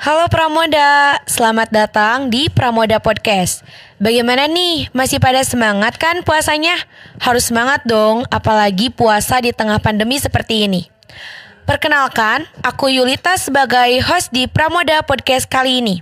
Halo Pramoda, selamat datang di Pramoda Podcast. Bagaimana nih, masih pada semangat kan puasanya? Harus semangat dong, apalagi puasa di tengah pandemi seperti ini. Perkenalkan, aku Yulita sebagai host di Pramoda Podcast kali ini.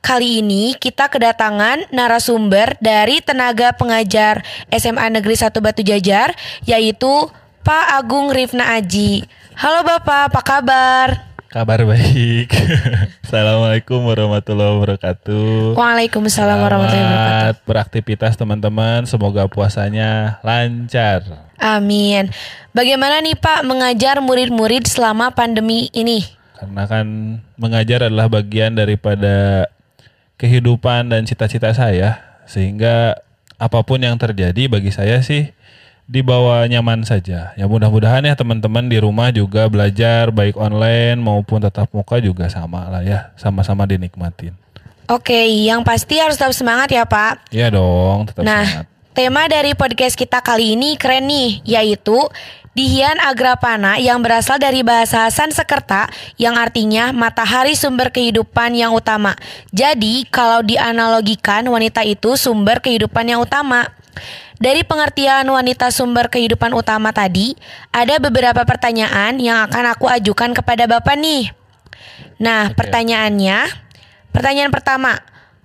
Kali ini kita kedatangan narasumber dari tenaga pengajar SMA Negeri 1 Batu Jajar, yaitu Pak Agung Rifna Aji. Halo Bapak, apa kabar? Kabar baik. Assalamualaikum warahmatullahi wabarakatuh. Waalaikumsalam warahmatullahi wabarakatuh. Selamat beraktivitas teman-teman. Semoga puasanya lancar. Amin. Bagaimana nih Pak mengajar murid-murid selama pandemi ini? Karena kan mengajar adalah bagian daripada kehidupan dan cita-cita saya. Sehingga apa pun yang terjadi bagi saya sih dibawa nyaman saja. Ya mudah-mudahan ya teman-teman di rumah juga belajar baik online maupun tatap muka juga sama lah ya, sama-sama dinikmatin. Oke, yang pasti harus tetap semangat ya Pak. Iya dong, tetap nah, semangat. tema dari podcast kita kali ini keren nih, yaitu Dihian Agrapana yang berasal dari bahasa Sanskerta yang artinya matahari sumber kehidupan yang utama. Jadi, kalau dianalogikan wanita itu sumber kehidupan yang utama. Dari pengertian wanita sumber kehidupan utama tadi, ada beberapa pertanyaan yang akan aku ajukan kepada Bapak nih. Nah, pertanyaannya, pertanyaan pertama,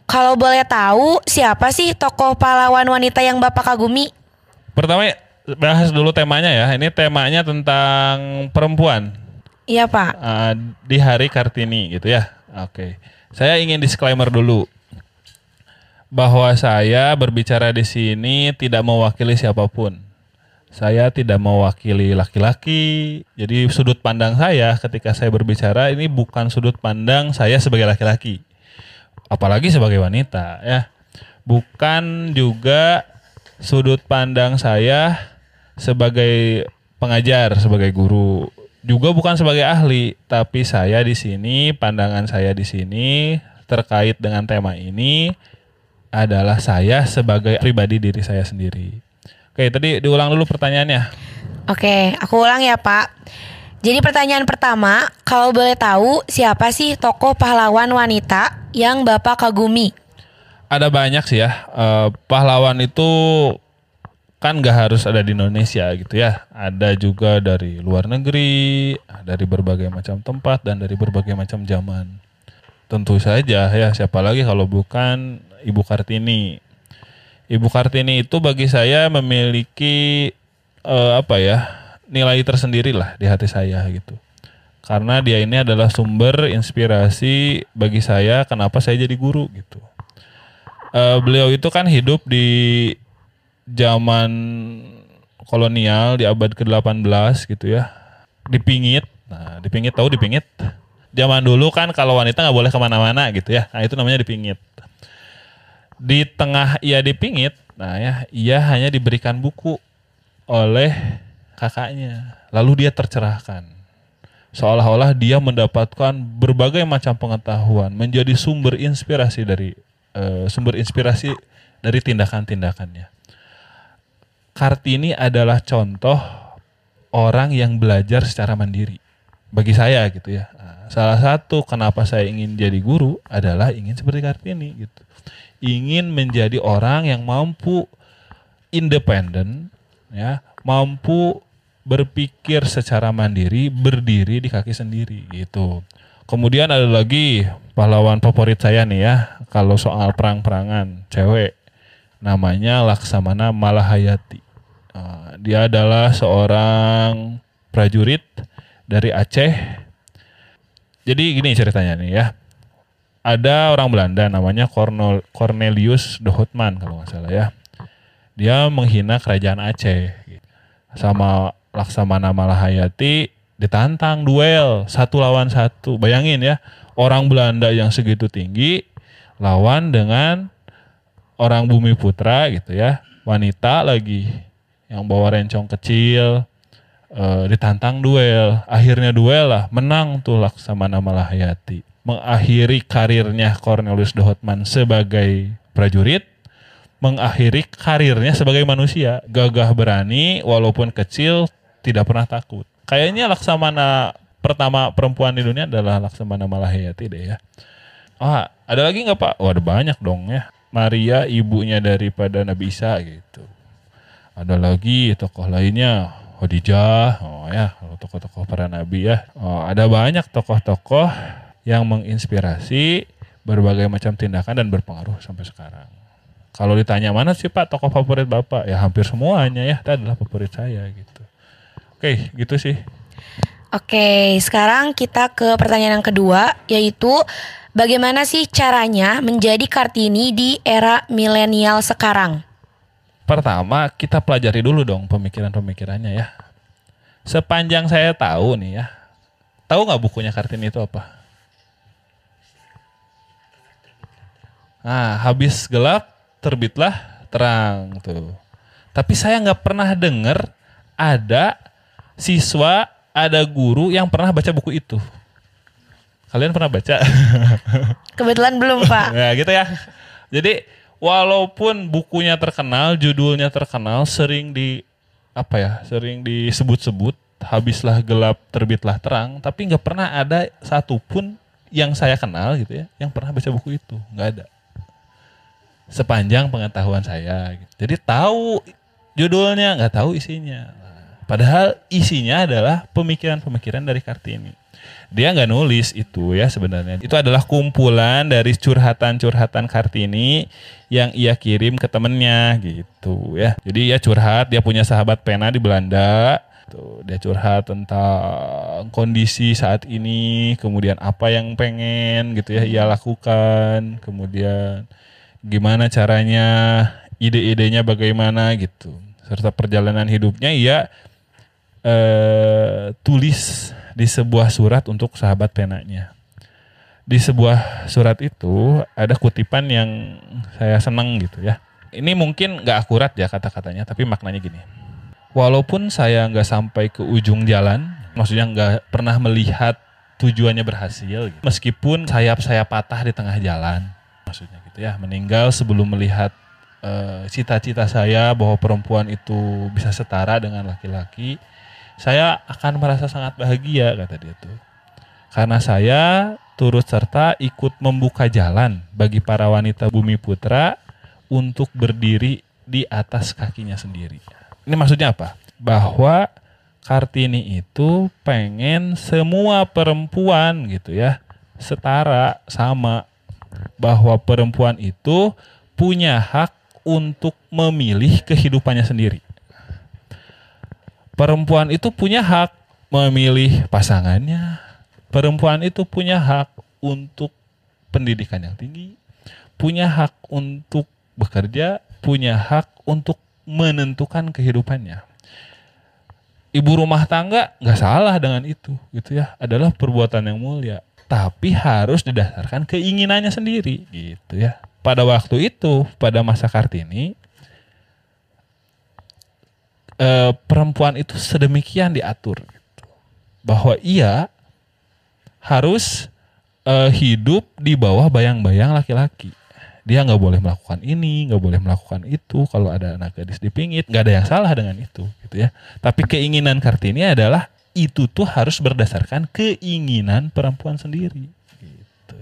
kalau boleh tahu siapa sih tokoh pahlawan wanita yang Bapak kagumi? Pertama bahas dulu temanya ya. Ini temanya tentang perempuan Iya Pak. uh, di Hari Kartini gitu ya. Oke. Saya ingin disclaimer dulu bahwa saya berbicara di sini tidak mewakili siapa pun. Saya tidak mewakili laki-laki. Jadi sudut pandang saya ketika saya berbicara ini bukan sudut pandang saya sebagai laki-laki. Apalagi sebagai wanita ya. Bukan juga sudut pandang saya sebagai pengajar, sebagai guru. Juga bukan sebagai ahli, tapi saya di sini pandangan saya di sini terkait dengan tema ini adalah saya sebagai pribadi diri saya sendiri. Oke, tadi diulang dulu pertanyaannya. Oke, aku ulang ya Pak. Jadi pertanyaan pertama, kalau boleh tahu siapa sih tokoh pahlawan wanita yang Bapak kagumi? Ada banyak sih ya. Eh, pahlawan itu kan gak harus ada di Indonesia gitu ya. Ada juga dari luar negeri, dari berbagai macam tempat dan dari berbagai macam zaman. Tentu saja ya, siapa lagi kalau bukan Ibu Kartini. Ibu Kartini itu bagi saya memiliki eh, apa ya nilai tersendiri lah di hati saya gitu. Karena dia ini adalah sumber inspirasi bagi saya kenapa saya jadi guru gitu. Eh, beliau itu kan hidup di zaman kolonial di abad ke-18 gitu ya. Dipingit. Nah, dipingit tahu dipingit. Zaman dulu kan kalau wanita nggak boleh ke mana-mana gitu ya. Nah, itu namanya dipingit. Di tengah ia dipingit, nah ya, ia hanya diberikan buku oleh kakaknya. Lalu dia tercerahkan. Seolah-olah dia mendapatkan berbagai macam pengetahuan, menjadi sumber inspirasi dari eh, sumber inspirasi dari tindakan-tindakannya. Kartini adalah contoh orang yang belajar secara mandiri. Bagi saya gitu ya. Nah, salah satu kenapa saya ingin jadi guru adalah ingin seperti Kartini gitu. Ingin menjadi orang yang mampu independen ya, mampu berpikir secara mandiri, berdiri di kaki sendiri gitu. Kemudian ada lagi pahlawan favorit saya nih ya, kalau soal perang-perangan cewek namanya Laksamana Malahayati. Uh, dia adalah seorang prajurit dari Aceh. Jadi gini ceritanya nih ya. Ada orang Belanda namanya Cornel- Cornelius de Houtman kalau nggak salah ya. Dia menghina kerajaan Aceh. Sama Laksamana Malahayati ditantang duel satu lawan satu. Bayangin ya, orang Belanda yang segitu tinggi lawan dengan orang bumi putra gitu ya, wanita lagi yang bawa rencong kecil eh, ditantang duel. Akhirnya duel lah, menang tuh Laksamana Malahayati. Mengakhiri karirnya Cornelius de Houtman sebagai prajurit, mengakhiri karirnya sebagai manusia. Gagah berani, walaupun kecil, tidak pernah takut. Kayaknya Laksamana pertama perempuan di dunia adalah Laksamana Malahayati deh ya. Oh, ada lagi nggak Pak? Oh, ada banyak dong ya. Maria ibunya daripada Nabi Isa gitu. Ada lagi tokoh lainnya Khadijah, oh ya, tokoh-tokoh para nabi ya. Oh, ada banyak tokoh-tokoh yang menginspirasi berbagai macam tindakan dan berpengaruh sampai sekarang. Kalau ditanya mana sih Pak tokoh favorit Bapak? Ya hampir semuanya ya, itu adalah favorit saya gitu. Oke, gitu sih. Oke, sekarang kita ke pertanyaan yang kedua, yaitu bagaimana sih caranya menjadi Kartini di era milenial sekarang? Pertama, kita pelajari dulu dong pemikiran-pemikirannya ya. Sepanjang saya tahu nih ya, tahu nggak bukunya Kartini itu apa? Nah, habis gelap terbitlah terang tuh. Tapi saya nggak pernah dengar ada siswa, ada guru yang pernah baca buku itu. Kalian pernah baca? Kebetulan belum, Pak. ya gitu ya. Jadi walaupun bukunya terkenal, judulnya terkenal, sering di apa ya, sering disebut-sebut, habislah gelap terbitlah terang, tapi nggak pernah ada satupun yang saya kenal gitu ya, yang pernah baca buku itu, nggak ada. Sepanjang pengetahuan saya, jadi tahu judulnya, nggak tahu isinya. Padahal isinya adalah pemikiran-pemikiran dari Kartini dia nggak nulis itu ya sebenarnya. Itu adalah kumpulan dari curhatan-curhatan Kartini yang ia kirim ke temennya gitu ya. Jadi ya curhat, dia punya sahabat pena di Belanda. Tuh, dia curhat tentang kondisi saat ini, kemudian apa yang pengen gitu ya ia lakukan, kemudian gimana caranya, ide-idenya bagaimana gitu. Serta perjalanan hidupnya ia eh, tulis di sebuah surat untuk sahabat penanya. Di sebuah surat itu ada kutipan yang saya senang gitu ya. Ini mungkin nggak akurat ya kata-katanya, tapi maknanya gini. Walaupun saya nggak sampai ke ujung jalan, maksudnya nggak pernah melihat tujuannya berhasil, gitu. meskipun sayap saya patah di tengah jalan, maksudnya gitu ya, meninggal sebelum melihat eh, cita-cita uh, saya bahwa perempuan itu bisa setara dengan laki-laki, saya akan merasa sangat bahagia kata dia tuh. Karena saya turut serta ikut membuka jalan bagi para wanita bumi putra untuk berdiri di atas kakinya sendiri. Ini maksudnya apa? Bahwa Kartini itu pengen semua perempuan gitu ya setara sama bahwa perempuan itu punya hak untuk memilih kehidupannya sendiri perempuan itu punya hak memilih pasangannya. Perempuan itu punya hak untuk pendidikan yang tinggi, punya hak untuk bekerja, punya hak untuk menentukan kehidupannya. Ibu rumah tangga nggak salah dengan itu, gitu ya, adalah perbuatan yang mulia. Tapi harus didasarkan keinginannya sendiri, gitu ya. Pada waktu itu, pada masa Kartini, eh, perempuan itu sedemikian diatur gitu. bahwa ia harus eh, hidup di bawah bayang-bayang laki-laki. Dia nggak boleh melakukan ini, nggak boleh melakukan itu. Kalau ada anak gadis dipingit, nggak ada yang salah dengan itu, gitu ya. Tapi keinginan Kartini adalah itu tuh harus berdasarkan keinginan perempuan sendiri. Gitu.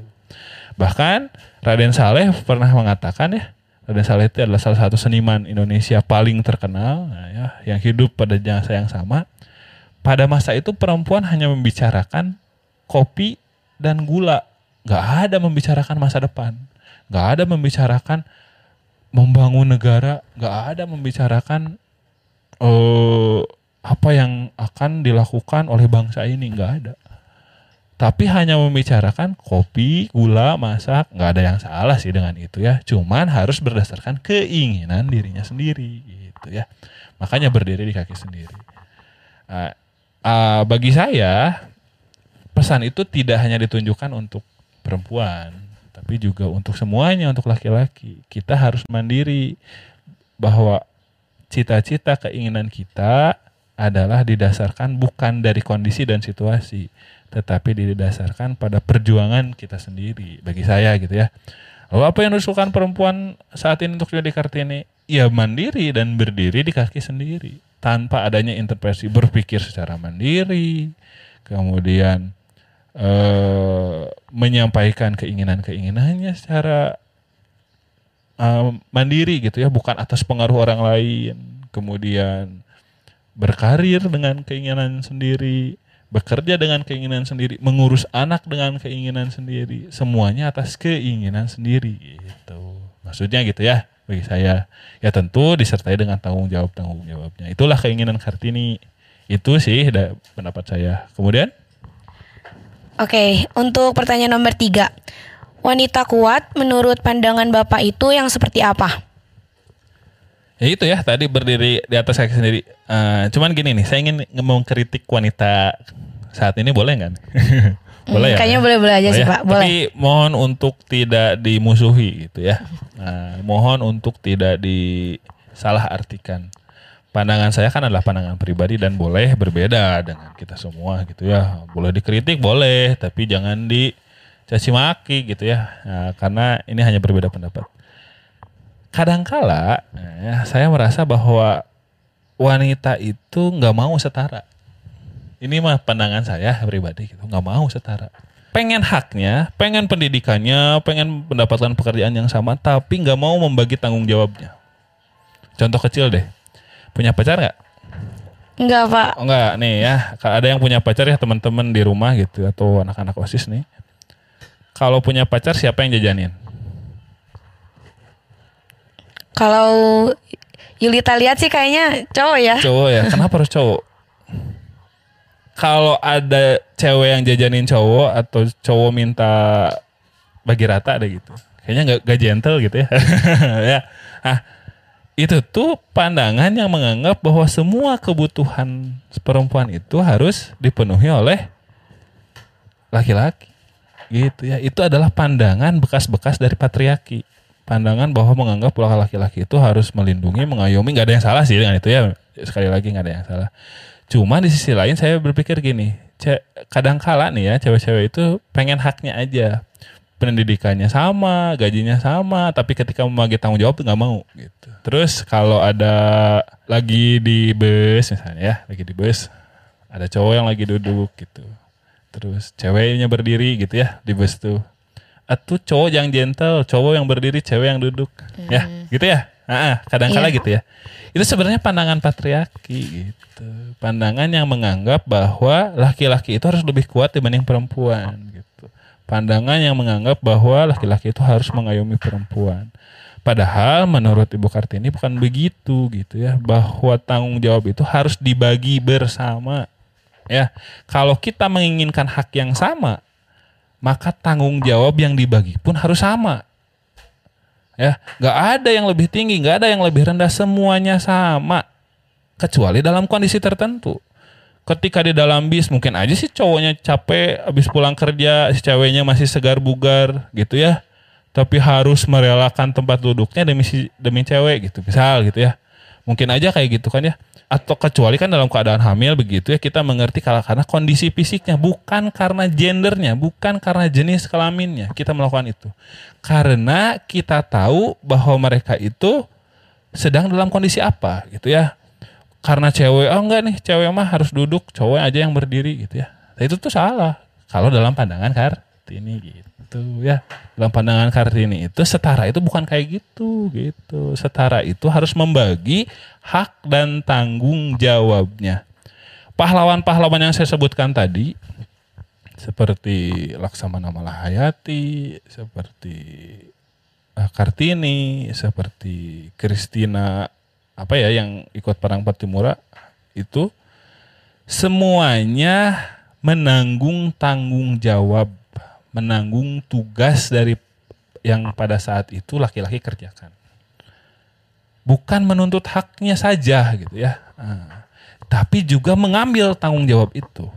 Bahkan Raden Saleh pernah mengatakan ya, Raden Saleh itu adalah salah satu seniman Indonesia paling terkenal nah ya, yang hidup pada jasa yang sama. Pada masa itu perempuan hanya membicarakan kopi dan gula, nggak ada membicarakan masa depan, nggak ada membicarakan membangun negara, nggak ada membicarakan uh, apa yang akan dilakukan oleh bangsa ini, nggak ada tapi hanya membicarakan kopi, gula, masak, nggak ada yang salah sih dengan itu ya. Cuman harus berdasarkan keinginan dirinya sendiri gitu ya. Makanya berdiri di kaki sendiri. Uh, uh, bagi saya pesan itu tidak hanya ditunjukkan untuk perempuan, tapi juga untuk semuanya, untuk laki-laki. Kita harus mandiri bahwa cita-cita keinginan kita adalah didasarkan bukan dari kondisi dan situasi, tetapi didasarkan pada perjuangan kita sendiri bagi saya gitu ya. Lalu apa yang dilakukan perempuan saat ini untuk jadi Kartini? Ya mandiri dan berdiri di kaki sendiri tanpa adanya intervensi berpikir secara mandiri, kemudian eh, menyampaikan keinginan-keinginannya secara eh, mandiri gitu ya, bukan atas pengaruh orang lain. Kemudian berkarir dengan keinginan sendiri, bekerja dengan keinginan sendiri, mengurus anak dengan keinginan sendiri, semuanya atas keinginan sendiri gitu. Maksudnya gitu ya bagi saya. Ya tentu disertai dengan tanggung jawab tanggung jawabnya. Itulah keinginan Kartini. Itu sih da- pendapat saya. Kemudian Oke, untuk pertanyaan nomor tiga. Wanita kuat menurut pandangan Bapak itu yang seperti apa? Ya itu ya tadi berdiri di atas kaki sendiri. Eh, cuman gini nih, saya ingin mau kritik wanita saat ini boleh nggak? boleh Hmm, ya? kayaknya boleh-boleh aja sih, ya? Pak. Boleh. Tapi mohon untuk tidak dimusuhi gitu ya. Nah, mohon untuk tidak disalah artikan. Pandangan saya kan adalah pandangan pribadi dan boleh berbeda dengan kita semua gitu ya. Boleh dikritik boleh, tapi jangan dicaci maki gitu ya. Nah, karena ini hanya berbeda pendapat. Kadangkala eh, saya merasa bahwa wanita itu nggak mau setara. Ini mah pandangan saya pribadi gitu nggak mau setara. Pengen haknya pengen pendidikannya pengen mendapatkan pekerjaan yang sama tapi nggak mau membagi tanggung jawabnya. Contoh kecil deh punya pacar nggak? Enggak, Pak. oh nggak. Nih ya Kalau ada yang punya pacar ya teman-teman di rumah gitu atau anak-anak osis nih. Kalau punya pacar siapa yang jajanin Kalau Yulita lihat sih kayaknya cowok ya. cowok ya? Kenapa harus cowok? Kalau ada cewek yang jajanin cowok atau cowok minta bagi rata ada gitu. Kayaknya nggak nggak gentle gitu ya. Ya. Ah itu tuh pandangan yang menganggap bahwa semua kebutuhan perempuan itu harus dipenuhi oleh laki-laki. Gitu ya. Itu adalah pandangan bekas-bekas dari patriarki pandangan bahwa menganggap bahwa laki-laki itu harus melindungi mengayomi nggak ada yang salah sih dengan itu ya. Sekali lagi nggak ada yang salah. Cuma di sisi lain saya berpikir gini kadang kala nih ya cewek-cewek itu pengen haknya aja. Pendidikannya sama gajinya sama tapi ketika membagi tanggung jawab nggak mau gitu. Terus kalau ada lagi di bus misalnya ya lagi di bus ada cowok yang lagi duduk gitu. Terus ceweknya berdiri gitu ya di bus tuh Atuh cowok yang gentle, cowok yang berdiri, cewek yang duduk. Ya, gitu ya. Ah, kadang-kala Iya. gitu ya. Itu sebenarnya pandangan patriarki gitu. Pandangan yang menganggap bahwa laki-laki itu harus lebih kuat dibanding perempuan gitu. Pandangan yang menganggap bahwa laki-laki itu harus mengayomi perempuan. Padahal menurut Ibu Kartini bukan begitu gitu ya, bahwa tanggung jawab itu harus dibagi bersama. Ya, kalau kita menginginkan hak yang sama, maka tanggung jawab yang dibagi pun harus sama. Ya, nggak ada yang lebih tinggi, nggak ada yang lebih rendah, semuanya sama. Kecuali dalam kondisi tertentu. Ketika di dalam bis mungkin aja sih cowoknya capek habis pulang kerja, si ceweknya masih segar bugar gitu ya. Tapi harus merelakan tempat duduknya demi si, demi cewek gitu, misal gitu ya. Mungkin aja kayak gitu kan ya. Atau kecuali kan dalam keadaan hamil begitu ya kita mengerti kalau karena kondisi fisiknya bukan karena gendernya, bukan karena jenis kelaminnya kita melakukan itu. Karena kita tahu bahwa mereka itu sedang dalam kondisi apa gitu ya. Karena cewek, oh enggak nih cewek mah harus duduk, cowok aja yang berdiri gitu ya. Nah, itu tuh salah. Kalau dalam pandangan Kartini gitu ya. Dalam pandangan Kartini itu setara itu bukan kayak gitu gitu. Setara itu harus membagi hak dan tanggung jawabnya. Pahlawan-pahlawan yang saya sebutkan tadi seperti Laksamana Malahayati, seperti eh, Kartini, seperti Kristina apa ya yang ikut perang Patimura itu semuanya menanggung tanggung jawab, menanggung tugas dari yang pada saat itu laki-laki kerjakan. Bukan menuntut haknya saja gitu ya. Nah, tapi juga mengambil tanggung jawab itu.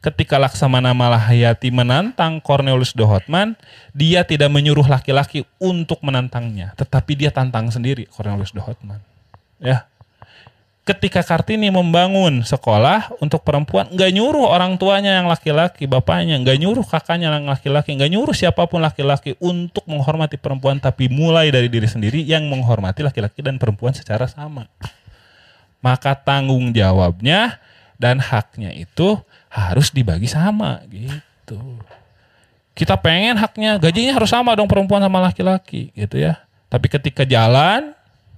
Ketika Laksamana Malahayati menantang Cornelius de Houtman, dia tidak menyuruh laki-laki untuk menantangnya, tetapi dia tantang sendiri Cornelius de Houtman. Ya. Ketika Kartini membangun sekolah untuk perempuan, nggak nyuruh orang tuanya yang laki-laki, bapaknya, nggak nyuruh kakaknya yang laki-laki, nggak nyuruh siapa pun laki-laki untuk menghormati perempuan, tapi mulai dari diri sendiri yang menghormati laki-laki dan perempuan secara sama. Maka tanggung jawabnya dan haknya itu harus dibagi sama gitu. Kita pengen haknya gajinya harus sama dong perempuan sama laki-laki gitu ya. Tapi ketika jalan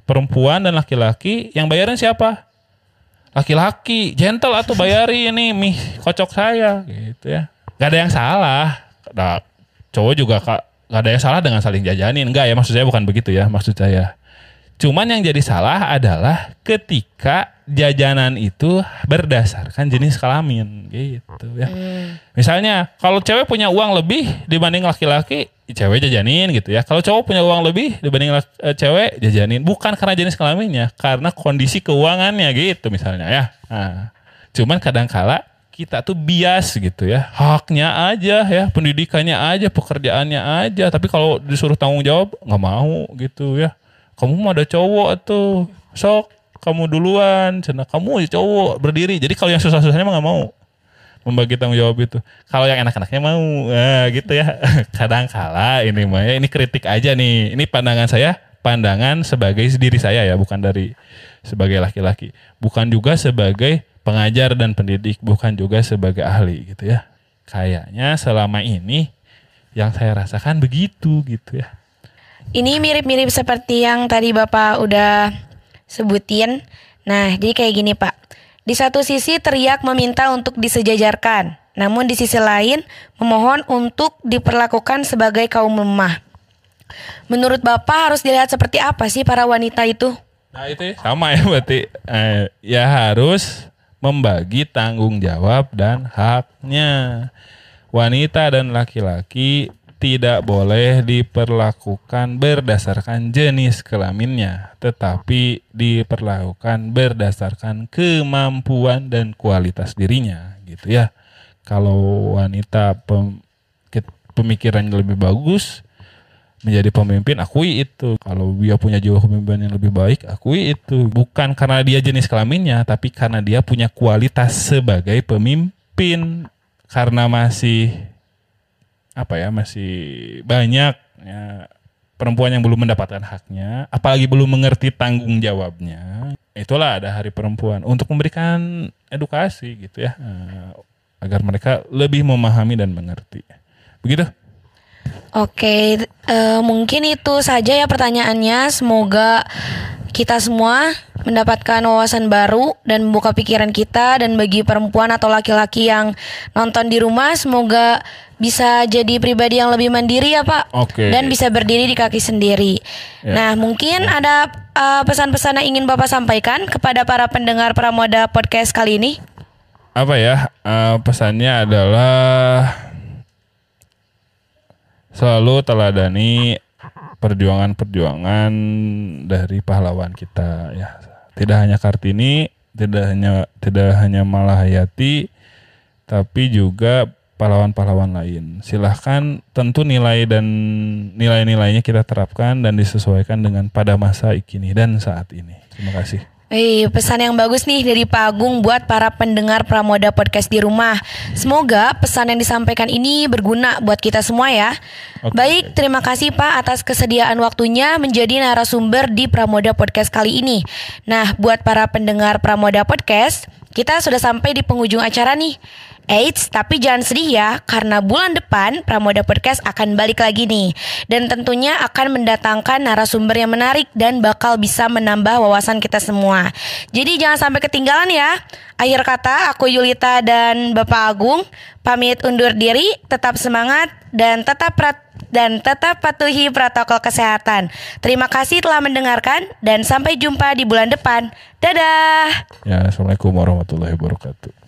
perempuan dan laki-laki yang bayarin siapa? Laki-laki, gentle atau bayari ini mie kocok saya gitu ya. Gak ada yang salah. Nah, cowok juga kak gak ada yang salah dengan saling jajanin. Enggak ya maksud saya bukan begitu ya maksud saya. Cuman yang jadi salah adalah ketika jajanan itu berdasarkan jenis kelamin gitu ya. Hmm. Misalnya kalau cewek punya uang lebih dibanding laki-laki, cewek jajanin gitu ya. Kalau cowok punya uang lebih dibanding uh, cewek jajanin, bukan karena jenis kelaminnya, karena kondisi keuangannya gitu misalnya ya. Nah, cuman kadang-kala kita tuh bias gitu ya. Haknya aja ya, pendidikannya aja, pekerjaannya aja, tapi kalau disuruh tanggung jawab nggak mau gitu ya. Kamu mah ada cowok tuh. Sok kamu duluan. Cina kamu cowok berdiri. Jadi kalau yang susah-susahnya mah gak mau membagi tanggung jawab itu. Kalau yang enak-enaknya mau. Nah, gitu ya. Kadang kala ini mah ya ini kritik aja nih. Ini pandangan saya pandangan sebagai diri saya ya bukan dari sebagai laki-laki. Bukan juga sebagai pengajar dan pendidik bukan juga sebagai ahli gitu ya. Kayaknya selama ini yang saya rasakan begitu gitu ya. Ini mirip-mirip seperti yang tadi Bapak udah sebutin. Nah, jadi kayak gini Pak. Di satu sisi teriak meminta untuk disejajarkan, namun di sisi lain memohon untuk diperlakukan sebagai kaum lemah. Menurut Bapak harus dilihat seperti apa sih para wanita itu? Nah itu sama ya berarti eh, ya harus membagi tanggung jawab dan haknya. Wanita dan laki-laki tidak boleh diperlakukan berdasarkan jenis kelaminnya, tetapi diperlakukan berdasarkan kemampuan dan kualitas dirinya, gitu ya. Kalau wanita pem, pemikirannya lebih bagus, menjadi pemimpin, akui itu. Kalau dia punya jiwa kepemimpinan yang lebih baik, akui itu. Bukan karena dia jenis kelaminnya, tapi karena dia punya kualitas sebagai pemimpin. Karena masih apa ya masih banyak ya, perempuan yang belum mendapatkan haknya, apalagi belum mengerti tanggung jawabnya. Itulah ada Hari Perempuan untuk memberikan edukasi gitu ya, eh, agar mereka lebih memahami dan mengerti. Begitu. Oke, uh, mungkin itu saja ya pertanyaannya. Semoga kita semua mendapatkan wawasan baru dan membuka pikiran kita dan bagi perempuan atau laki-laki yang nonton di rumah semoga bisa jadi pribadi yang lebih mandiri ya Pak okay. dan bisa berdiri di kaki sendiri. Ya. Nah mungkin ada uh, pesan-pesan yang ingin Bapak sampaikan kepada para pendengar Pramoda Podcast kali ini? Apa ya uh, pesannya adalah selalu teladani perjuangan-perjuangan dari pahlawan kita ya. Tidak hanya Kartini, tidak hanya tidak hanya Malahayati, tapi juga pahlawan-pahlawan lain. Silahkan tentu nilai dan nilai-nilainya kita terapkan dan disesuaikan dengan pada masa kini dan saat ini. Terima kasih. Eh, pesan yang bagus nih dari Pak Agung buat para pendengar Pramoda Podcast di rumah. Semoga pesan yang disampaikan ini berguna buat kita semua ya. Okay. Baik, terima kasih Pak atas kesediaan waktunya menjadi narasumber di Pramoda Podcast kali ini. Nah, buat para pendengar Pramoda Podcast, kita sudah sampai di penghujung acara nih. Eits, tapi jangan sedih ya, karena bulan depan Pramoda Podcast akan balik lagi nih. Dan tentunya akan mendatangkan narasumber yang menarik dan bakal bisa menambah wawasan kita semua. Jadi jangan sampai ketinggalan ya. Akhir kata, aku Yulita dan Bapak Agung pamit undur diri, tetap semangat dan tetap dan tetap patuhi protokol kesehatan. Terima kasih telah mendengarkan dan sampai jumpa di bulan depan. Dadah. Ya, Assalamualaikum warahmatullahi wabarakatuh.